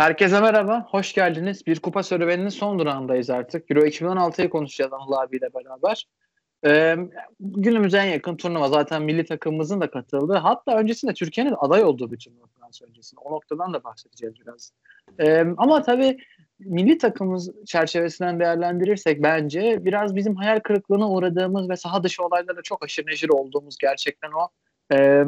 Herkese merhaba, hoş geldiniz. Bir kupa serüveninin son durağındayız artık. Euro 2016'yı konuşacağız Anıl abiyle beraber. Ee, günümüze en yakın turnuva zaten milli takımımızın da katıldığı. Hatta öncesinde Türkiye'nin aday olduğu bir turnuva Fransa öncesinde. O noktadan da bahsedeceğiz biraz. Ee, ama tabii milli takımımız çerçevesinden değerlendirirsek bence biraz bizim hayal kırıklığına uğradığımız ve saha dışı olaylarda çok aşırı neşir olduğumuz gerçekten o. Ee,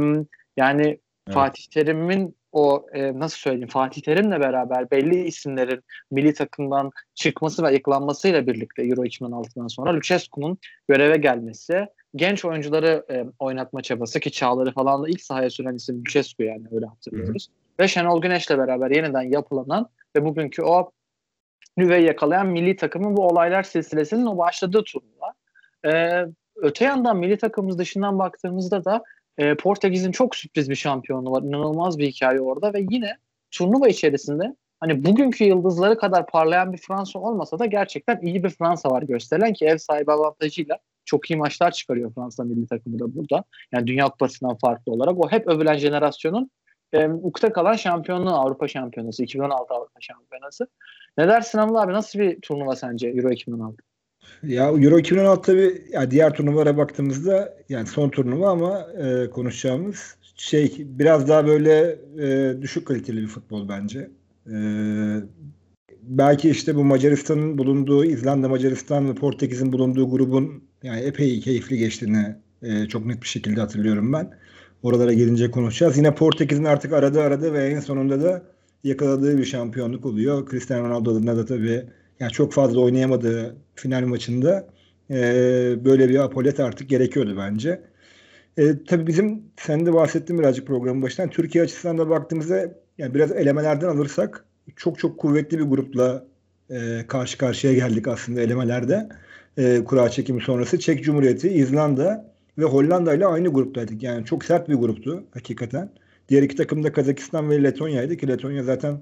yani evet. Fatih Terim'in o e, nasıl söyleyeyim Fatih Terim'le beraber belli isimlerin milli takımdan çıkması ve yıklanmasıyla birlikte Euro 2016'dan sonra Lucescu'nun göreve gelmesi, genç oyuncuları e, oynatma çabası ki Çağlar'ı falan da ilk sahaya süren isim Lucescu yani öyle hatırlıyoruz. Hı. Ve Şenol Güneş'le beraber yeniden yapılanan ve bugünkü o nüveyi yakalayan milli takımın bu olaylar silsilesinin o başladığı turnuva. Ee, öte yandan milli takımımız dışından baktığımızda da e, Portekiz'in çok sürpriz bir şampiyonu var. İnanılmaz bir hikaye orada ve yine turnuva içerisinde hani bugünkü yıldızları kadar parlayan bir Fransa olmasa da gerçekten iyi bir Fransa var gösterilen ki ev sahibi avantajıyla çok iyi maçlar çıkarıyor Fransa milli takımı da burada. Yani Dünya Kupası'ndan farklı olarak o hep övülen jenerasyonun e, ukta kalan şampiyonluğu Avrupa Şampiyonası, 2016 Avrupa Şampiyonası. Ne dersin Anıl abi nasıl bir turnuva sence Euro 2016? Ya Euro 2016 tabii ya diğer turnuvalara baktığımızda yani son turnuva ama e, konuşacağımız şey biraz daha böyle e, düşük kaliteli bir futbol bence. E, belki işte bu Macaristan'ın bulunduğu İzlanda, Macaristan ve Portekiz'in bulunduğu grubun yani epey keyifli geçtiğini e, çok net bir şekilde hatırlıyorum ben. Oralara gelince konuşacağız. Yine Portekiz'in artık aradı aradı ve en sonunda da yakaladığı bir şampiyonluk oluyor. Cristiano Ronaldo'nun da tabii yani çok fazla oynayamadığı final maçında e, böyle bir apolet artık gerekiyordu bence. E, tabii bizim sen de bahsettin birazcık programın başından. Türkiye açısından da baktığımızda yani biraz elemelerden alırsak çok çok kuvvetli bir grupla e, karşı karşıya geldik aslında elemelerde. E, kura çekimi sonrası Çek Cumhuriyeti, İzlanda ve Hollanda ile aynı gruptaydık. Yani çok sert bir gruptu hakikaten. Diğer iki takım da Kazakistan ve Letonya'ydı ki Letonya zaten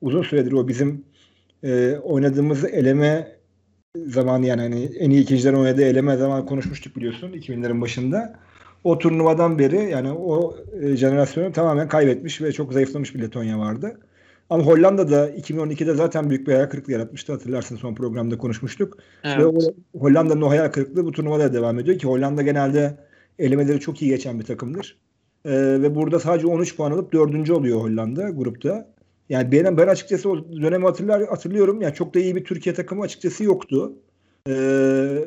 uzun süredir o bizim e, oynadığımız eleme zamanı yani hani en iyi ikincilerin oynadığı eleme zaman konuşmuştuk biliyorsun 2000'lerin başında. O turnuvadan beri yani o e, jenerasyonu tamamen kaybetmiş ve çok zayıflamış bir Letonya vardı. Ama Hollanda'da 2012'de zaten büyük bir hayal kırıklığı yaratmıştı. Hatırlarsın son programda konuşmuştuk. Evet. Ve o, Hollanda'nın o hayal kırıklığı bu turnuvada devam ediyor ki Hollanda genelde elemeleri çok iyi geçen bir takımdır. Ee, ve burada sadece 13 puan alıp dördüncü oluyor Hollanda grupta. Yani ben, ben açıkçası o dönemi hatırlar, hatırlıyorum. Yani çok da iyi bir Türkiye takımı açıkçası yoktu. Ee,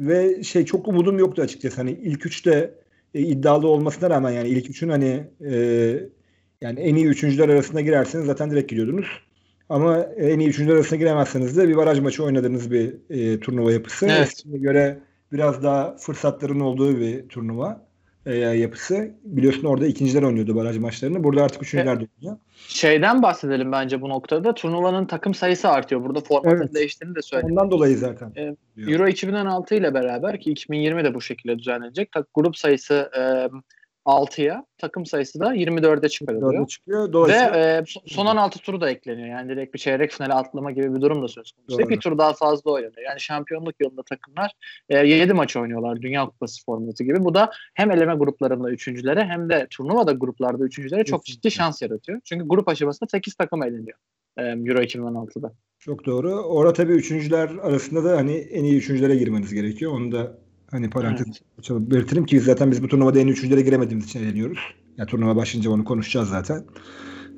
ve şey çok umudum yoktu açıkçası. Hani ilk üçte e, iddialı olmasına rağmen yani ilk üçün hani e, yani en iyi üçüncüler arasında girerseniz zaten direkt gidiyordunuz. Ama en iyi üçüncüler arasına giremezseniz de bir baraj maçı oynadığınız bir e, turnuva yapısı. Evet. Eskine göre biraz daha fırsatların olduğu bir turnuva e, yapısı. Biliyorsun orada ikinciler oynuyordu baraj maçlarını. Burada artık üçüncüler de oynuyor. Şeyden bahsedelim bence bu noktada. Turnuvanın takım sayısı artıyor. Burada formatın evet. değiştiğini de söyledim. Ondan dolayı zaten. E, Euro 2016 ile beraber ki 2020 de bu şekilde düzenlenecek. Grup sayısı e, 6'ya takım sayısı da 24'e çıkarılıyor. çıkıyor. Ve e, son 16 turu da ekleniyor. Yani direkt bir çeyrek finale atlama gibi bir durum da söz konusu. Doğru. Bir tur daha fazla oynanıyor. Yani şampiyonluk yolunda takımlar e, 7 maç oynuyorlar Dünya Kupası formatı gibi. Bu da hem eleme gruplarında üçüncülere hem de turnuvada gruplarda üçüncülere çok ciddi şans yaratıyor. Çünkü grup aşamasında 8 takım eleniyor. Euro 2016'da. Çok doğru. Orada tabii üçüncüler arasında da hani en iyi üçüncülere girmeniz gerekiyor. Onu da Hani parantez evet. belirtelim ki zaten biz bu turnuvada en üçüncülere giremediğimiz için eğleniyoruz. Yani turnuva başlayınca onu konuşacağız zaten.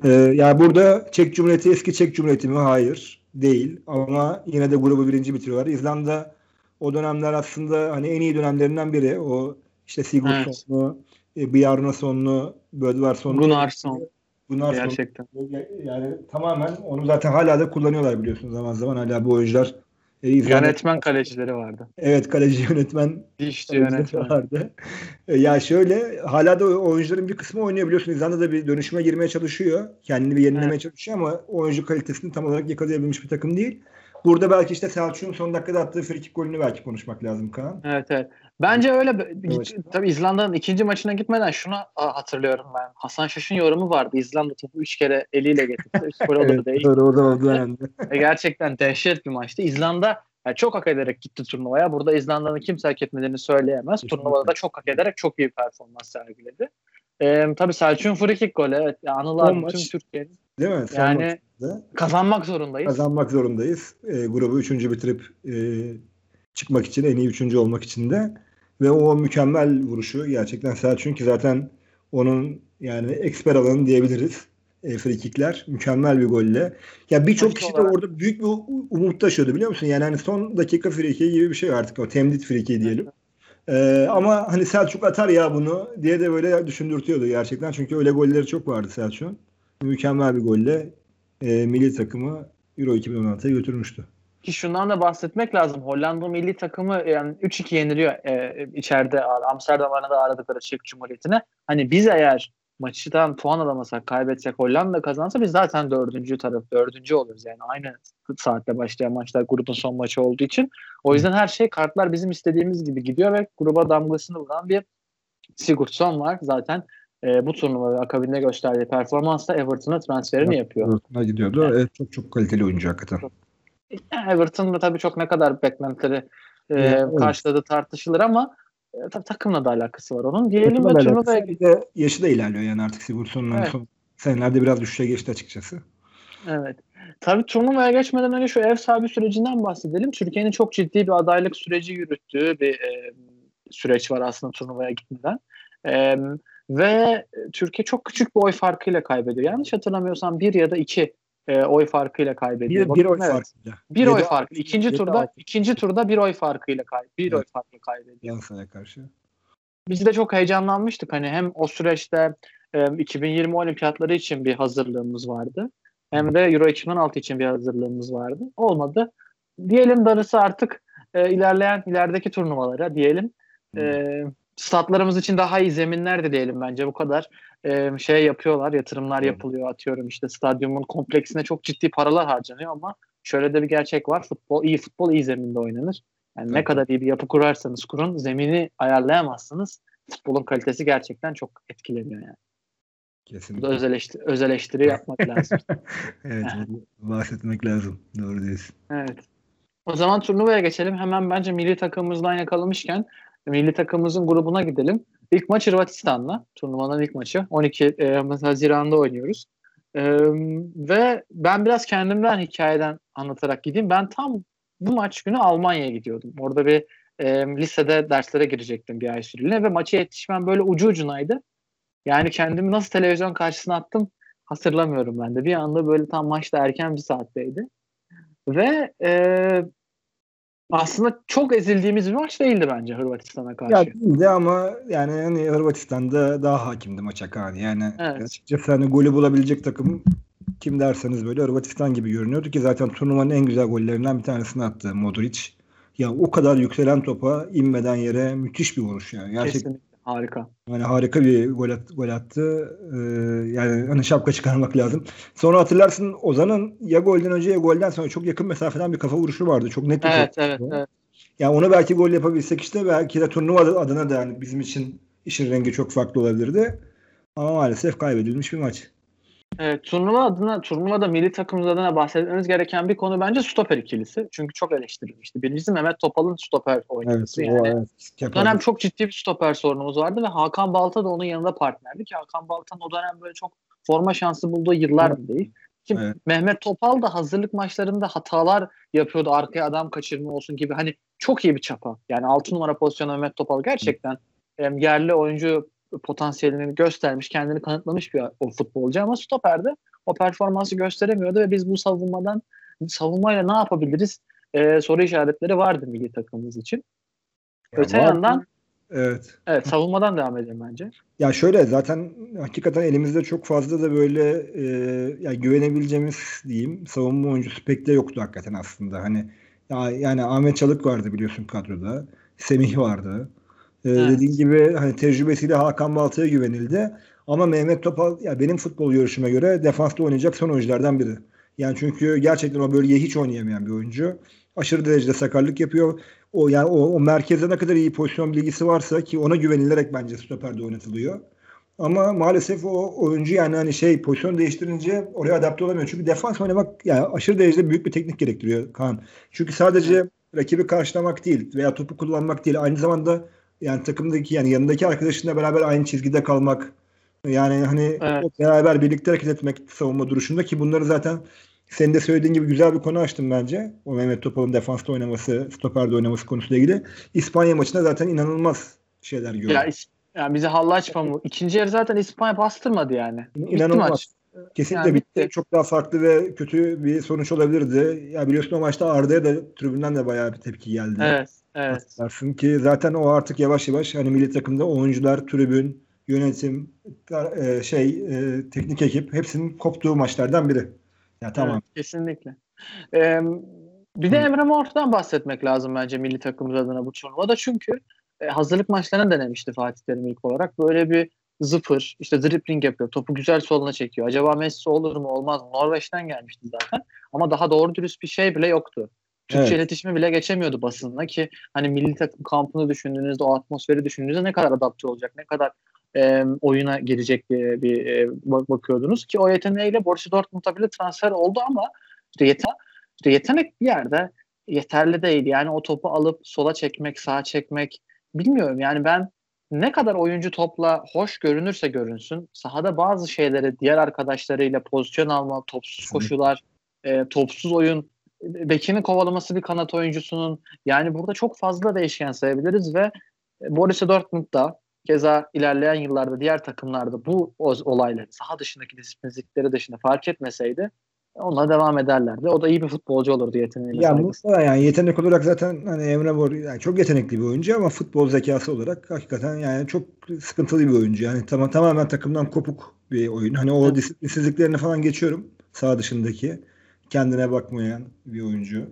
Ee, yani burada Çek Cumhuriyeti eski Çek Cumhuriyeti mi? Hayır. Değil. Ama yine de grubu birinci bitiriyorlar. İzlanda o dönemler aslında hani en iyi dönemlerinden biri. O işte Sigurdsson'lu, evet. Bjarnason'lu, Bödvarsson'lu. Gunnarsson. Gunnarsson. Gerçekten. Yani tamamen onu zaten hala da kullanıyorlar biliyorsunuz zaman zaman. Hala bu oyuncular e, yönetmen kalecileri vardı. Evet kaleci yönetmen Dişçi yönetmen vardı. E, ya şöyle hala da oyuncuların bir kısmı oynuyor biliyorsun. İzlanda da bir dönüşüme girmeye çalışıyor. Kendini bir yenilemeye evet. çalışıyor ama oyuncu kalitesini tam olarak yakalayabilmiş bir takım değil. Burada belki işte Selçuk'un son dakikada attığı frikik golünü belki konuşmak lazım Kaan. Evet evet. Bence öyle. Evet. Tabii İzlanda'nın ikinci maçına gitmeden şunu hatırlıyorum ben. Hasan Şaş'ın yorumu vardı. İzlanda topu üç kere eliyle getirdi. Üç gol olur değil. Doğru orada oldu yani. Gerçekten dehşet bir maçtı. İzlanda yani çok hak ederek gitti turnuvaya. Burada İzlanda'nın kimse hak etmediğini söyleyemez. Turnuvada da çok hak ederek çok iyi performans sergiledi. E, tabii Selçuk'un free kick golü. Evet. Yani Anıl abi maç. tüm Türkiye'nin. Değil mi? Son Yani maçta kazanmak zorundayız. kazanmak zorundayız. E, grubu üçüncü bitirip e, çıkmak için en iyi üçüncü olmak için de ve o mükemmel vuruşu gerçekten Selçuk'un ki zaten onun yani eksper alanı diyebiliriz. E, free kickler mükemmel bir golle. Ya birçok kişi de orada büyük bir umut taşıyordu biliyor musun? Yani hani son dakika free kick gibi bir şey artık o temdit free kick diyelim. Ee, ama hani Selçuk atar ya bunu diye de böyle düşündürtüyordu gerçekten. Çünkü öyle golleri çok vardı Selçuk'un. Mükemmel bir golle e, milli takımı Euro 2016'ya götürmüştü. Ki şundan da bahsetmek lazım. Hollanda milli takımı yani 3-2 yeniliyor e, içeride Amsterdam da aradıkları Çek Cumhuriyeti'ne. Hani biz eğer maçtan puan alamasak, kaybetsek, Hollanda kazansa biz zaten dördüncü taraf, dördüncü oluruz. Yani aynı saatte başlayan maçlar grubun son maçı olduğu için. O yüzden her şey kartlar bizim istediğimiz gibi gidiyor ve gruba damgasını vuran bir Sigurdsson var. Zaten e, bu turnuva ve akabinde gösterdiği performansla Everton'a transferini Evet, yapıyor. Everton'a gidiyordu. Evet. Evet, çok çok kaliteli oyuncu hakikaten. Yani Everton da tabii çok ne kadar beklentileri e, Evet. karşıladığı tartışılır ama e, tabii takımla da alakası var onun. Diyelim ve turnuvaya de yaşı da ilerliyor yani artık Sigurdsson'un Evet. son senelerde biraz düşüşe geçti açıkçası. Evet. Tabii turnuvaya geçmeden önce şu ev sahibi sürecinden bahsedelim. Türkiye'nin çok ciddi bir adaylık süreci yürüttüğü bir e, süreç var aslında turnuvaya gitmeden. E, ve Türkiye çok küçük bir oy farkıyla kaybediyor. Yanlış hatırlamıyorsam bir ya da iki e, oy farkıyla kaybediyor. Bir, Bakın, bir oy evet. farkıyla. Bir Yedi oy farkı. İkinci yedi turda altı. ikinci turda bir oy farkıyla kay bir oy Evet. farklı kaybediyor. Galatasaray'a karşı. Biz de çok heyecanlanmıştık. Hani hem o süreçte e, 2020 olimpiyatları için bir hazırlığımız vardı. Hem de Euro 2016 için bir hazırlığımız vardı. Olmadı. Diyelim darısı artık e, ilerleyen ilerideki turnuvalara diyelim. E, statlarımız için daha iyi zeminler de diyelim bence bu kadar e, şey yapıyorlar, yatırımlar yapılıyor atıyorum işte stadyumun kompleksine çok ciddi paralar harcanıyor ama şöyle de bir gerçek var. Futbol iyi futbol iyi zeminde oynanır. Yani ne kadar iyi bir yapı kurarsanız kurun zemini ayarlayamazsınız. Futbolun kalitesi gerçekten çok etkileniyor yani. Kesinlikle. öz, eleştiri, öz eleştiri yapmak lazım. evet, bahsetmek lazım. Doğru diyorsun. Evet. O zaman turnuvaya geçelim. Hemen bence milli takımımızdan yakalamışken milli takımımızın grubuna gidelim. İlk maç Hırvatistan'la. Turnuvanın ilk maçı. 12 e, Haziran'da oynuyoruz. E, ve ben biraz kendimden hikayeden anlatarak gideyim. Ben tam bu maç günü Almanya'ya gidiyordum. Orada bir e, lisede derslere girecektim bir ay süreliğine ve maça yetişmem böyle ucu ucunaydı. Yani kendimi nasıl televizyon karşısına attım hatırlamıyorum ben de. Bir anda böyle tam maçta erken bir saatteydi. Ve e, aslında çok ezildiğimiz bir maç değildi bence Hırvatistan'a karşı. Ya değildi ama yani hani Hırvatistan'da daha hakimdi maça Kaan. Yani Evet. açıkçası hani golü bulabilecek takım kim derseniz böyle Hırvatistan gibi görünüyordu ki zaten turnuvanın en güzel gollerinden bir tanesini attı Modric. Ya o kadar yükselen topa inmeden yere müthiş bir vuruş yani. Gerçekten harika. yani harika bir gol, at- gol attı. Ee, yani hani şapka çıkarmak lazım. Sonra hatırlarsın Ozan'ın ya golden önce ya golden sonra çok yakın mesafeden bir kafa vuruşu vardı. Çok net bir Evet top. evet evet. Yani onu belki gol yapabilsek işte belki de turnuva adına da yani bizim için işin rengi çok farklı olabilirdi. Ama maalesef kaybedilmiş bir maç. Evet, turnuva adına, turnuvada milli takımımız adına bahsetmemiz gereken bir konu bence stoper ikilisi. Çünkü çok eleştirilmişti. Birincisi Mehmet Topal'ın stoper oynaması. yani. o evet. Dönem çok ciddi bir stoper sorunumuz vardı ve Hakan Balta da onun yanında partnerdi ki Hakan Balta'nın o dönem böyle çok forma şansı bulduğu yıllar Evet. değil. Şimdi Evet. Mehmet Topal da hazırlık maçlarında hatalar yapıyordu. Arkaya adam kaçırma olsun gibi. Hani çok iyi bir çapa. Yani 6 numara pozisyonu Mehmet Topal gerçekten em, yerli oyuncu potansiyelini göstermiş, kendini kanıtlamış bir o futbolcu ama stoperde o performansı gösteremiyordu ve biz bu savunmadan savunmayla ne yapabiliriz e, soru işaretleri vardı milli takımımız için. Ya Öte var- yandan Evet. evet savunmadan devam edelim bence. Ya şöyle zaten hakikaten elimizde çok fazla da böyle e, ya güvenebileceğimiz diyeyim savunma oyuncusu pek de yoktu hakikaten aslında. Hani ya, yani Ahmet Çalık vardı biliyorsun kadroda. Semih vardı. E, Evet. Dediğin gibi hani tecrübesiyle Hakan Balta'ya güvenildi. Ama Mehmet Topal ya benim futbol görüşüme göre defansta oynayacak son oyunculardan biri. Yani çünkü gerçekten o bölgeye hiç oynayamayan bir oyuncu. Aşırı derecede sakarlık yapıyor. O yani o, o merkezde ne kadar iyi pozisyon bilgisi varsa ki ona güvenilerek bence stoperde oynatılıyor. Ama maalesef o oyuncu yani hani şey pozisyon değiştirince oraya adapte olamıyor. Çünkü defans oynamak yani aşırı derecede büyük bir teknik gerektiriyor Kaan. Çünkü sadece rakibi karşılamak değil veya topu kullanmak değil. Aynı zamanda yani takımdaki yani yanındaki arkadaşınla beraber aynı çizgide kalmak Yani hani Evet. beraber birlikte hareket etmek savunma duruşunda ki bunları zaten senin de söylediğin gibi güzel bir konu açtım bence. O Mehmet Topal'ın defansta oynaması, stoperde oynaması konusuyla ilgili. İspanya maçında zaten inanılmaz şeyler gördüm. Ya, yani bizi hallaç pamuğu. İkinci yarı zaten İspanya bastırmadı yani. Bitti İnanılmaz. maç. Kesinlikle Yani bitti. bitti. Çok daha farklı ve kötü bir sonuç olabilirdi. Ya biliyorsun o maçta Arda'ya da tribünden de bayağı bir tepki geldi. Evet. Evet. Ki zaten o artık yavaş yavaş hani milli takımda oyuncular, tribün, yönetim, e, şey, e, teknik ekip hepsinin koptuğu maçlardan biri. Ya tamam. Evet, kesinlikle. Ee, bir de. Emre Mor'dan bahsetmek lazım bence milli takımımız adına bu turnuvada. Çünkü e, hazırlık maçlarını denemişti Fatih Terim ilk olarak. Böyle bir zıpır, işte dribbling yapıyor. Topu güzel soluna çekiyor. Acaba Messi olur mu olmaz mı? Norveç'ten gelmişti zaten. Ama daha doğru dürüst bir şey bile yoktu. Türkçe Evet. iletişimi bile geçemiyordu basınla ki hani milli takım kampını düşündüğünüzde o atmosferi düşündüğünüzde ne kadar adapte olacak, ne kadar e, oyuna girecek diye bir e, bak- bakıyordunuz ki o yeteneğiyle Borussia Dortmund'a bile transfer oldu ama işte, yete işte yetenek bir yerde yeterli değil. Yani o topu alıp sola çekmek, sağa çekmek bilmiyorum. Yani ben ne kadar oyuncu topla hoş görünürse görünsün sahada bazı şeyleri diğer arkadaşlarıyla pozisyon alma, topsuz koşular, e, topsuz oyun, bekini kovalaması bir kanat oyuncusunun yani burada çok fazla değişken sayabiliriz ve e, Borussia Dortmund'da keza ilerleyen yıllarda diğer takımlarda bu o- olayları saha dışındaki disiplinsizlikleri dışında fark etmeseydi onunla devam ederlerdi. O da iyi bir futbolcu olurdu yeteneğiyle. Ya mutlaka yani yetenek olarak zaten hani Emre Mor yani çok yetenekli bir oyuncu ama futbol zekası olarak hakikaten yani çok sıkıntılı bir oyuncu. Yani tamam tamamen takımdan kopuk bir oyun. Hani o Evet. disiplinsizliklerini falan geçiyorum. Sağ dışındaki kendine bakmayan bir oyuncu.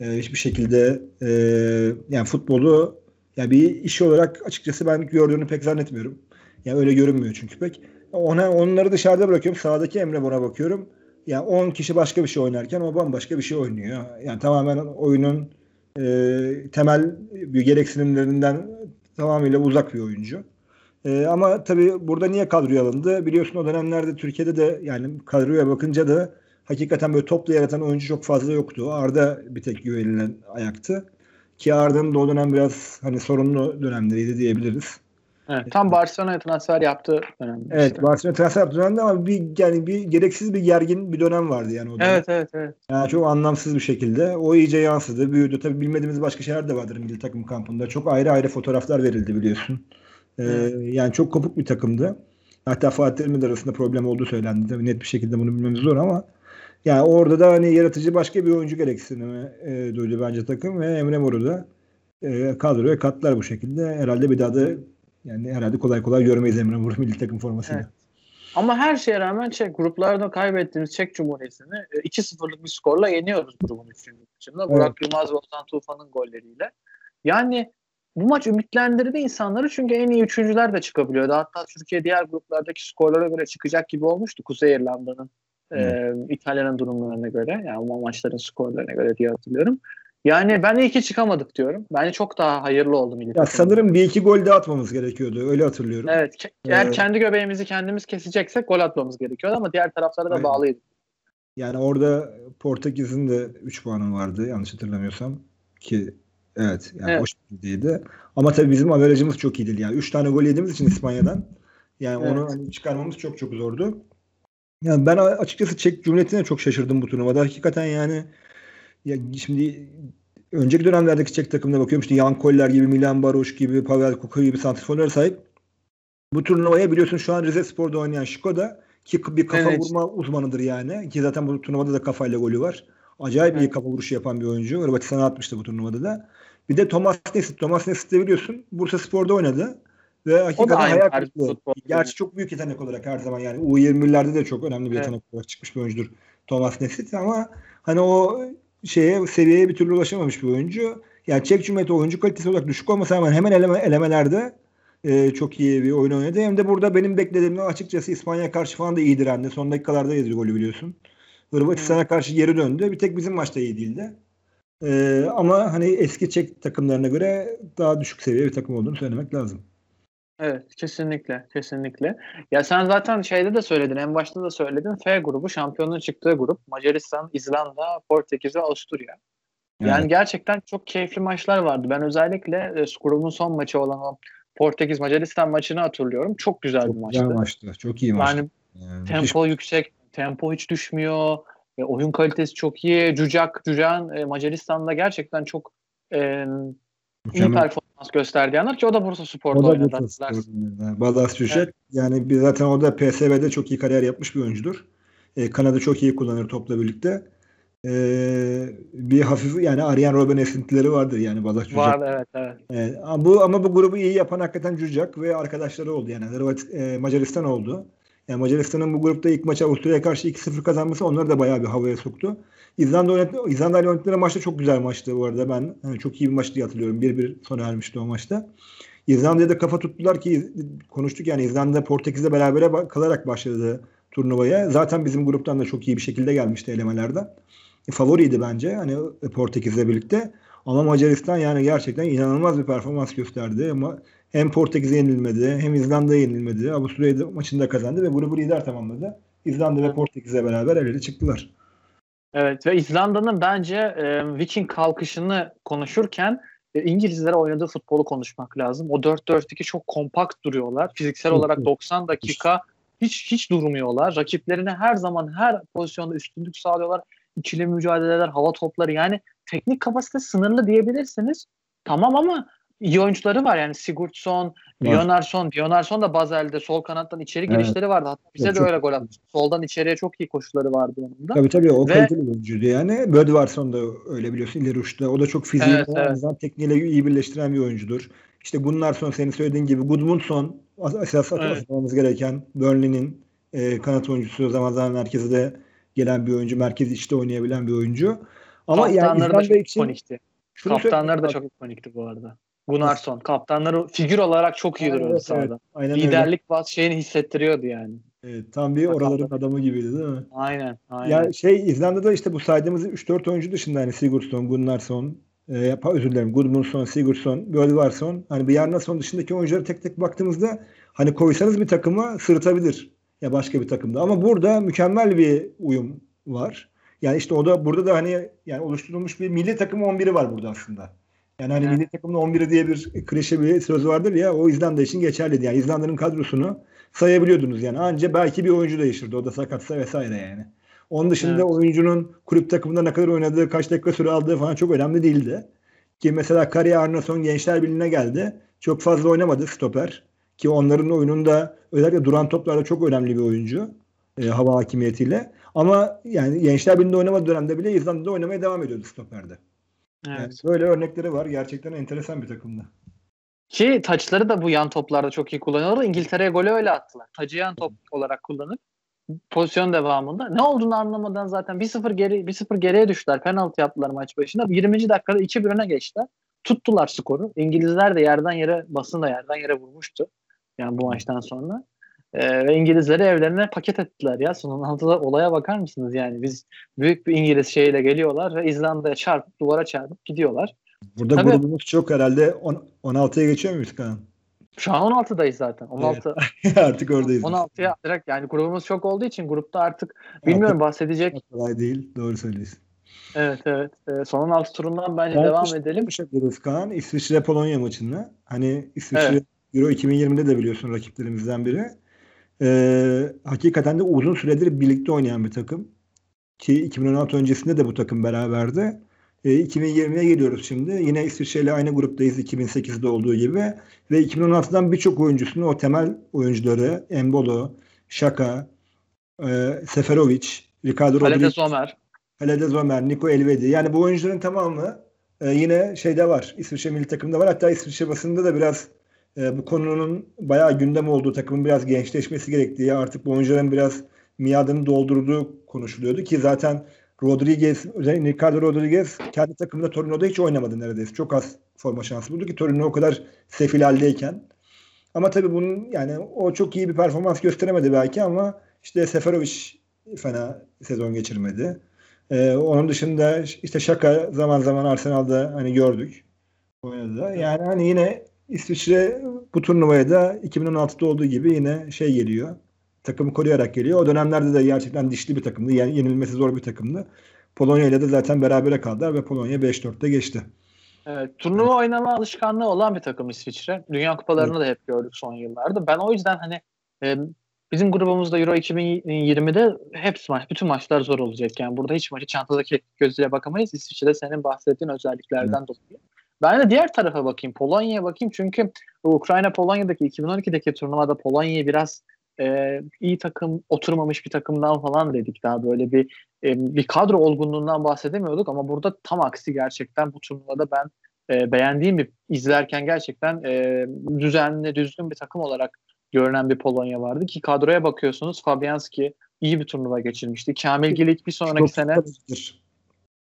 Ee, hiçbir şekilde e, yani futbolu yani bir iş olarak açıkçası ben gördüğünü pek zannetmiyorum. Yani öyle görünmüyor çünkü pek. Ona onları dışarıda bırakıyorum. Sağdaki Emre Mor'a bakıyorum. Yani 10 kişi başka bir şey oynarken o bambaşka bir şey oynuyor. Yani tamamen oyunun e, temel bir gereksinimlerinden tamamıyla uzak bir oyuncu. E, ama tabii burada niye kadroya alındı? Biliyorsun o dönemlerde Türkiye'de de yani kadroya bakınca da hakikaten böyle topla yaratan oyuncu çok fazla yoktu. Arda bir tek güvenilen ayaktı. Ki Arda'nın da o dönem biraz hani sorunlu dönemleriydi diyebiliriz. Evet, tam Barcelona'ya transfer yaptığı dönemde. Evet, işte. Barcelona transfer yaptığı dönemde ama bir yani bir gereksiz bir gergin bir dönem vardı yani o dönem. Evet, evet, evet. Yani çok anlamsız bir şekilde. O iyice yansıdı, büyüdü. Tabii bilmediğimiz başka şeyler de vardır milli takım kampında. Çok ayrı ayrı fotoğraflar verildi biliyorsun. Ee, Evet. Yani çok kopuk bir takımdı. Hatta Fatih Terim'le de arasında problem olduğu söylendi. Tabii net bir şekilde bunu bilmemiz zor ama yani orada da hani yaratıcı başka bir oyuncu gereksinimi e, duydu bence takım ve Emre Mor'u da e, kadroya katlar bu şekilde. Herhalde bir daha da yani herhalde kolay kolay görmeyiz Emre Mor'u milli takım formasıyla. Evet. Ama her şeye rağmen Çek gruplarda kaybettiğimiz Çek Cumhuriyeti'ni e, 2-0'lık bir skorla yeniyoruz grubun 3. maçında. Burak Yılmaz ve Ozan Tufan'ın golleriyle. Yani bu maç ümitlendirdi insanları çünkü en iyi üçüncüler de çıkabiliyordu. Hatta Türkiye diğer gruplardaki skorlara göre çıkacak gibi olmuştu. Kuzey İrlanda'nın, e, İtalya'nın durumlarına göre. Yani o maçların skorlarına göre diye hatırlıyorum. Yani ben iyi ki çıkamadık diyorum. Bence çok daha hayırlı oldu milli Ya sanırım bir iki gol de atmamız gerekiyordu. Öyle hatırlıyorum. Evet. ke- Eğer Evet. kendi göbeğimizi kendimiz keseceksek gol atmamız gerekiyordu ama diğer taraflara da Aynen. bağlıydı. Yani orada Portekiz'in de 3 puanı vardı yanlış hatırlamıyorsam ki evet yani Evet. o şekildeydi. Ama tabii bizim averajımız çok iyi değil yani 3 tane gol yediğimiz için İspanya'dan yani Evet. onu hani çıkarmamız çok çok zordu. Yani ben açıkçası Çek Cumhuriyeti'ne çok şaşırdım bu turnuvada. Hakikaten yani ya şimdi önceki dönemlerdeki Çek takımına bakıyorum işte Jan Koller gibi, Milan Baroş gibi, Pavel Kuka gibi santrforlara sahip. Bu turnuvaya biliyorsun şu an Rize Spor'da oynayan Şikoda ki bir kafa Evet. vurma uzmanıdır yani. Ki zaten bu turnuvada da kafayla golü var. Acayip iyi Evet. kafa vuruşu yapan bir oyuncu. Hırvatistan'a atmıştı bu turnuvada da. Bir de Thomas Nesit. Thomas Nesit de biliyorsun Bursa Spor'da oynadı. Ve hakikaten hayal kırıklığı. Gerçi çok büyük yetenek olarak her zaman yani U20'lerde de çok önemli bir Evet. yetenek olarak çıkmış bir oyuncudur Thomas Nesit ama hani o şeye seviyeye bir türlü ulaşamamış bir oyuncu. Yani Çek Cumhuriyeti oyuncu kalitesi olarak düşük olmasa rağmen hemen eleme, elemelerde e, çok iyi bir oyun oynadı. Hem de burada benim beklediğimden açıkçası İspanya karşı falan da iyi direndi. Son dakikalarda yedi golü biliyorsun. Hırvatistan'a karşı geri döndü. Bir tek bizim maçta iyi değildi. E, ama hani eski Çek takımlarına göre daha düşük seviye bir takım olduğunu söylemek lazım. Evet kesinlikle kesinlikle. Ya sen zaten şeyde de söyledin en başta da söyledin F grubu şampiyonun çıktığı grup Macaristan, İzlanda, Portekiz ve Avusturya. Yani Evet. gerçekten çok keyifli maçlar vardı. Ben özellikle e, grubun son maçı olan o Portekiz Macaristan maçını hatırlıyorum. Çok güzel Çok bir güzel maçtı. maçtı. Çok iyi maçtı. Yani Yani tempo yüksek, tempo hiç düşmüyor. E, oyun kalitesi çok iyi. Cücak, Cücan e, Macaristan'da gerçekten çok e, iyi mükemmel. performans gösterdi yanlar ki o da Bursa Spor'da O da oynadı. Bursa. Spor'da. Badas Cücek. Yani bir zaten o da PSV'de çok iyi kariyer yapmış bir oyuncudur. E, kanadı çok iyi kullanır topla birlikte. E, bir hafif yani Arjen Robben esintileri vardır yani Badas Cücek. Vardı evet evet. Evet, ama bu ama bu grubu iyi yapan hakikaten Cücak ve arkadaşları oldu yani. Hırvat- e, Macaristan oldu. Yani Macaristan'ın bu grupta ilk maçı Avusturya'ya karşı 2-0 kazanması onları da bayağı bir havaya soktu. İzlanda oynat İzlanda ile oynadıkları maçta çok güzel maçtı bu arada. Ben hani çok iyi bir maç diye hatırlıyorum. 1-1 sona ermişti o maçta. İzlanda'ya da kafa tuttular ki konuştuk yani İzlanda Portekiz'le berabere ba- kalarak başladı turnuvaya. Zaten bizim gruptan da çok iyi bir şekilde gelmişti elemelerden. E, favoriydi bence hani e, Portekiz'le birlikte. Ama Macaristan yani gerçekten inanılmaz bir performans gösterdi. Ama hem Portekiz'e yenilmedi hem İzlanda'ya yenilmedi. Avusturya'yı da maçında kazandı ve grubu lider tamamladı. İzlanda ve Portekiz'le beraber el ele çıktılar. Evet ve İzlanda'nın bence e, Viking kalkışını konuşurken e, İngilizlere oynadığı futbolu konuşmak lazım. O 4-4-2 çok kompakt duruyorlar. Fiziksel olarak çok. 90 dakika hiç hiç durmuyorlar. Rakiplerine her zaman her pozisyonda üstünlük sağlıyorlar. İkili mücadeleler, hava topları yani teknik kapasite sınırlı diyebilirsiniz. Tamam ama iyi oyuncuları var yani Sigurdsson, Var. Björnarsson. Björnarsson da Bazel'de sol kanattan içeri Evet. girişleri vardı. Hatta bize Çok- de öyle gol atmıştı. Soldan içeriye çok iyi koşuları vardı onun da. Tabii tabii o Ve- kaliteli oyuncuydu yani. Bödvarsson da öyle biliyorsun ileri uçta. O da çok fiziği Evet, evet. tekniğiyle iyi birleştiren bir oyuncudur. İşte Gunnarsson senin söylediğin gibi Gudmundsson esas Evet. atmamız gereken Burnley'nin e, kanat oyuncusu zaman zaman merkezde gelen bir oyuncu. Merkez içte oynayabilen bir oyuncu. Ama yani Kaptanları da İzlanda çok için ikonikti. Kaptanları da çok ikonikti bu arada. Gunnarsson. Kaptanları figür olarak çok iyi Evet, duruyordu evet, sahada. Aynen öyle. Liderlik bas şeyini hissettiriyordu yani. Evet, tam bir oraların adamı gibiydi değil mi? Aynen. aynen. Ya şey İzlanda'da işte bu saydığımız 3-4 oyuncu dışında hani Sigurdsson, Gunnarsson, e, özür dilerim Gudmundsson, Sigurdsson, Bölvarsson hani Bjarnason dışındaki oyunculara tek tek baktığımızda hani koysanız bir takıma sırıtabilir ya başka bir takımda. Ama burada mükemmel bir uyum var. Yani işte o da burada da hani yani oluşturulmuş bir milli takım 11'i var burada aslında. Yani hani Evet. milli takımın 11'i diye bir klişe bir söz vardır ya o İzlanda için geçerliydi. Yani İzlanda'nın kadrosunu sayabiliyordunuz yani. Anca belki bir oyuncu değişirdi. O da sakatsa vesaire yani. Onun dışında Evet. oyuncunun kulüp takımında ne kadar oynadığı, kaç dakika süre aldığı falan çok önemli değildi. Ki mesela Kari Arnason Gençler Birliği'ne geldi. Çok fazla oynamadı stoper. Ki onların oyununda özellikle duran toplarda çok önemli bir oyuncu. e, hava hakimiyetiyle. Ama yani Gençler Birliği'nde oynamadığı dönemde bile İzlanda'da oynamaya devam ediyordu stoperde. Evet. böyle örnekleri var. Gerçekten enteresan bir takımdı. Ki taçları da bu yan toplarda çok iyi kullanıyorlar. İngiltere'ye golü öyle attılar. Tacı yan top olarak kullanıp pozisyon devamında ne olduğunu anlamadan zaten 1-0 geri 1-0 geriye düştüler. Penaltı yaptılar maç başında. 20. dakikada 2-1 öne geçtiler. Tuttular skoru. İngilizler de yerden yere basın da yerden yere vurmuştu. Yani bu maçtan sonra. Ee, ve İngilizleri evlerine paket ettiler ya. Sonun altında olaya bakar mısınız yani? Biz büyük bir İngiliz şeyle geliyorlar ve İzlanda'ya çarpıp duvara çarpıp gidiyorlar. Burada Tabii. grubumuz çok herhalde on- 16'ya geçiyor muyuz Kaan? Şu an 16'dayız zaten. 16 Artık oradayız. 16'ya direkt yani grubumuz çok olduğu için grupta artık bilmiyorum bahsedecek. Çok kolay değil. Doğru söylüyorsun. Evet evet. Ee, son 16 turundan bence Ben devam edelim. Konuşabiliriz Kaan. İsviçre Polonya maçında. Hani İsviçre Evet. Euro 2020'de de biliyorsun rakiplerimizden biri. Ee, hakikaten de uzun süredir birlikte oynayan bir takım. Ki 2016 öncesinde de bu takım beraberdi. Ee, 2020'ye geliyoruz şimdi. Yine İsviçre ile aynı gruptayız 2008'de olduğu gibi. Ve 2016'dan birçok oyuncusunu o temel oyuncuları Embolo, Şaka, e, Seferovic, Ricardo Rodriguez, Somer. Halede Zomer, Niko Elvedi. Yani bu oyuncuların tamamı e, yine şeyde var. İsviçre milli takımda var. Hatta İsviçre basında da biraz e, bu konunun bayağı gündem olduğu takımın biraz gençleşmesi gerektiği artık bu oyuncuların biraz miadını doldurduğu konuşuluyordu ki zaten Rodriguez, özellikle Ricardo Rodriguez kendi takımında Torino'da hiç oynamadı neredeyse. Çok az forma şansı buldu ki Torino o kadar sefil haldeyken. Ama tabii bunun yani o çok iyi bir performans gösteremedi belki ama işte Seferovic fena sezon geçirmedi. Ee, onun dışında işte Şaka zaman zaman Arsenal'da hani gördük. Oynadı. Yani hani yine İsviçre bu turnuvaya da 2016'da olduğu gibi yine şey geliyor. Takımı koruyarak geliyor. O dönemlerde de gerçekten dişli bir takımdı. Yani yenilmesi zor bir takımdı. Polonya ile de zaten berabere kaldılar ve Polonya 5-4'te geçti. Evet, turnuva oynama alışkanlığı olan bir takım İsviçre. Dünya kupalarını evet. da hep gördük son yıllarda. Ben o yüzden hani e, bizim grubumuzda Euro 2020'de hepsi maç, bütün maçlar zor olacak. Yani burada hiç maçı çantadaki gözüyle bakamayız. İsviçre'de senin bahsettiğin özelliklerden evet. dolayı. Ben de diğer tarafa bakayım. Polonya'ya bakayım. Çünkü Ukrayna Polonya'daki 2012'deki turnuvada Polonya'yı biraz e, iyi takım oturmamış bir takımdan falan dedik daha böyle bir e, bir kadro olgunluğundan bahsedemiyorduk ama burada tam aksi gerçekten bu turnuvada ben e, beğendiğim bir izlerken gerçekten e, düzenli düzgün bir takım olarak görünen bir Polonya vardı ki kadroya bakıyorsunuz Fabianski iyi bir turnuva geçirmişti. Kamil Gilik bir sonraki çok sene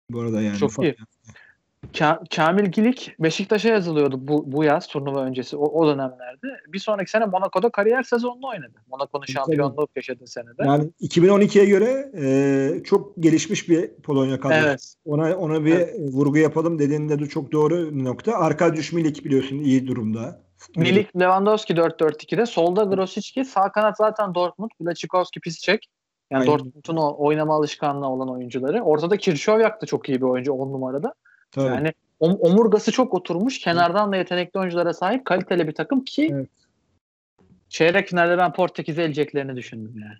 bu arada yani çok iyi. Ka- Kamil Gilik Beşiktaş'a yazılıyordu bu, bu yaz turnuva öncesi o, o dönemlerde. Bir sonraki sene Monaco'da kariyer sezonunu oynadı. Monaco'nun şampiyonluğu yaşadığı senede. Yani 2012'ye göre e, çok gelişmiş bir Polonya kadrosu. Evet. Ona ona bir evet. vurgu yapalım dediğinde de çok doğru bir nokta. Arkadiusz Milik biliyorsun iyi durumda. Milik Lewandowski 4-4-2'de. Solda Grosicki. Sağ kanat zaten Dortmund. Vlachikowski Piscek. Yani Dortmund'un oynama alışkanlığı olan oyuncuları. Ortada Kirşovyak da çok iyi bir oyuncu 10 numarada. Tabii. Yani omurgası çok oturmuş. Kenardan da yetenekli oyunculara sahip kaliteli bir takım ki evet. çeyrek finalde ben Portekiz'e eleceklerini düşündüm yani.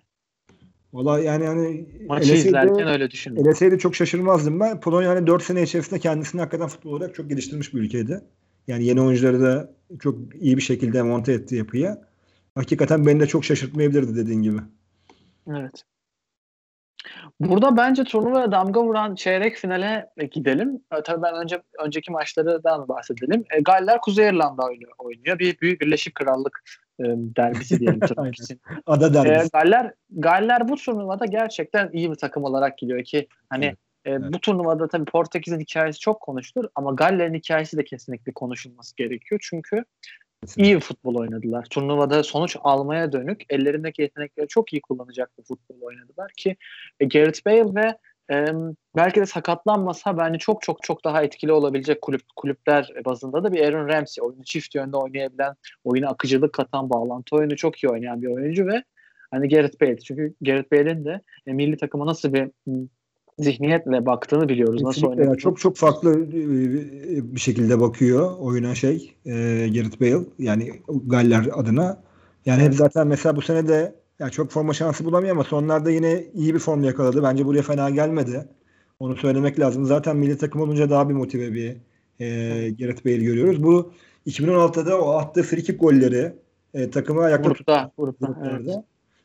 Valla yani hani maçı izlerken öyle düşündüm. Eleseydi çok şaşırmazdım ben. Polonya hani 4 sene içerisinde kendisini hakikaten futbol olarak çok geliştirmiş bir ülkeydi. Yani yeni oyuncuları da çok iyi bir şekilde monte etti yapıya. Hakikaten beni de çok şaşırtmayabilirdi dediğin gibi. Evet. Burada bence turnuvaya damga vuran çeyrek finale gidelim. E, tabii ben önce önceki maçlardan bahsedelim. E, Galler Kuzey İrlanda oynuyor. oynuyor. Bir büyük Birleşik Krallık e, derbisi diyelim tırnak için. Ada derbisi. E, Galler, Galler bu turnuvada gerçekten iyi bir takım olarak gidiyor ki hani evet. E, evet. bu turnuvada tabii Portekiz'in hikayesi çok konuşulur ama Galler'in hikayesi de kesinlikle konuşulması gerekiyor. Çünkü iyi futbol oynadılar. Turnuvada sonuç almaya dönük ellerindeki yetenekleri çok iyi kullanacak bir futbol oynadılar ki e, Gareth Bale ve e, belki de sakatlanmasa bence çok çok çok daha etkili olabilecek kulüp kulüpler bazında da bir Aaron Ramsey oyunu çift yönde oynayabilen, oyuna akıcılık katan, bağlantı oyunu çok iyi oynayan bir oyuncu ve hani Gareth Bale çünkü Gareth Bale'in de e, milli takıma nasıl bir zihniyetle baktığını biliyoruz. Nasıl oynuyor? Çok çok farklı e, bir şekilde bakıyor oyuna şey e, Gareth Bale yani Galler adına. Yani hep zaten mesela bu sene de yani çok forma şansı bulamıyor ama sonlarda yine iyi bir form yakaladı. Bence buraya fena gelmedi. Onu söylemek lazım. Zaten milli takım olunca daha bir motive bir e, Gareth Bale görüyoruz. Bu 2016'da o attığı frikik golleri e, takımı ayakta grupta, evet.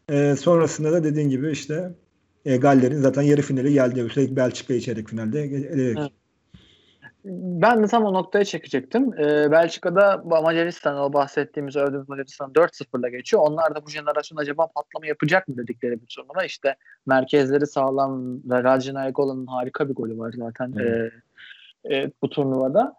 e, sonrasında da dediğin gibi işte e, Galler'in zaten yarı finali geldi. Üstelik Belçika çeyrek finalde eleyerek. Evet. Ben de tam o noktaya çekecektim. Ee, Belçika'da Macaristan, o bahsettiğimiz övdüğümüz Macaristan 4-0'la geçiyor. Onlar da bu jenerasyon acaba patlama yapacak mı dedikleri bir turnuva. İşte merkezleri sağlam ve Rajin Aygola'nın harika bir golü var zaten evet. e, e, bu turnuvada.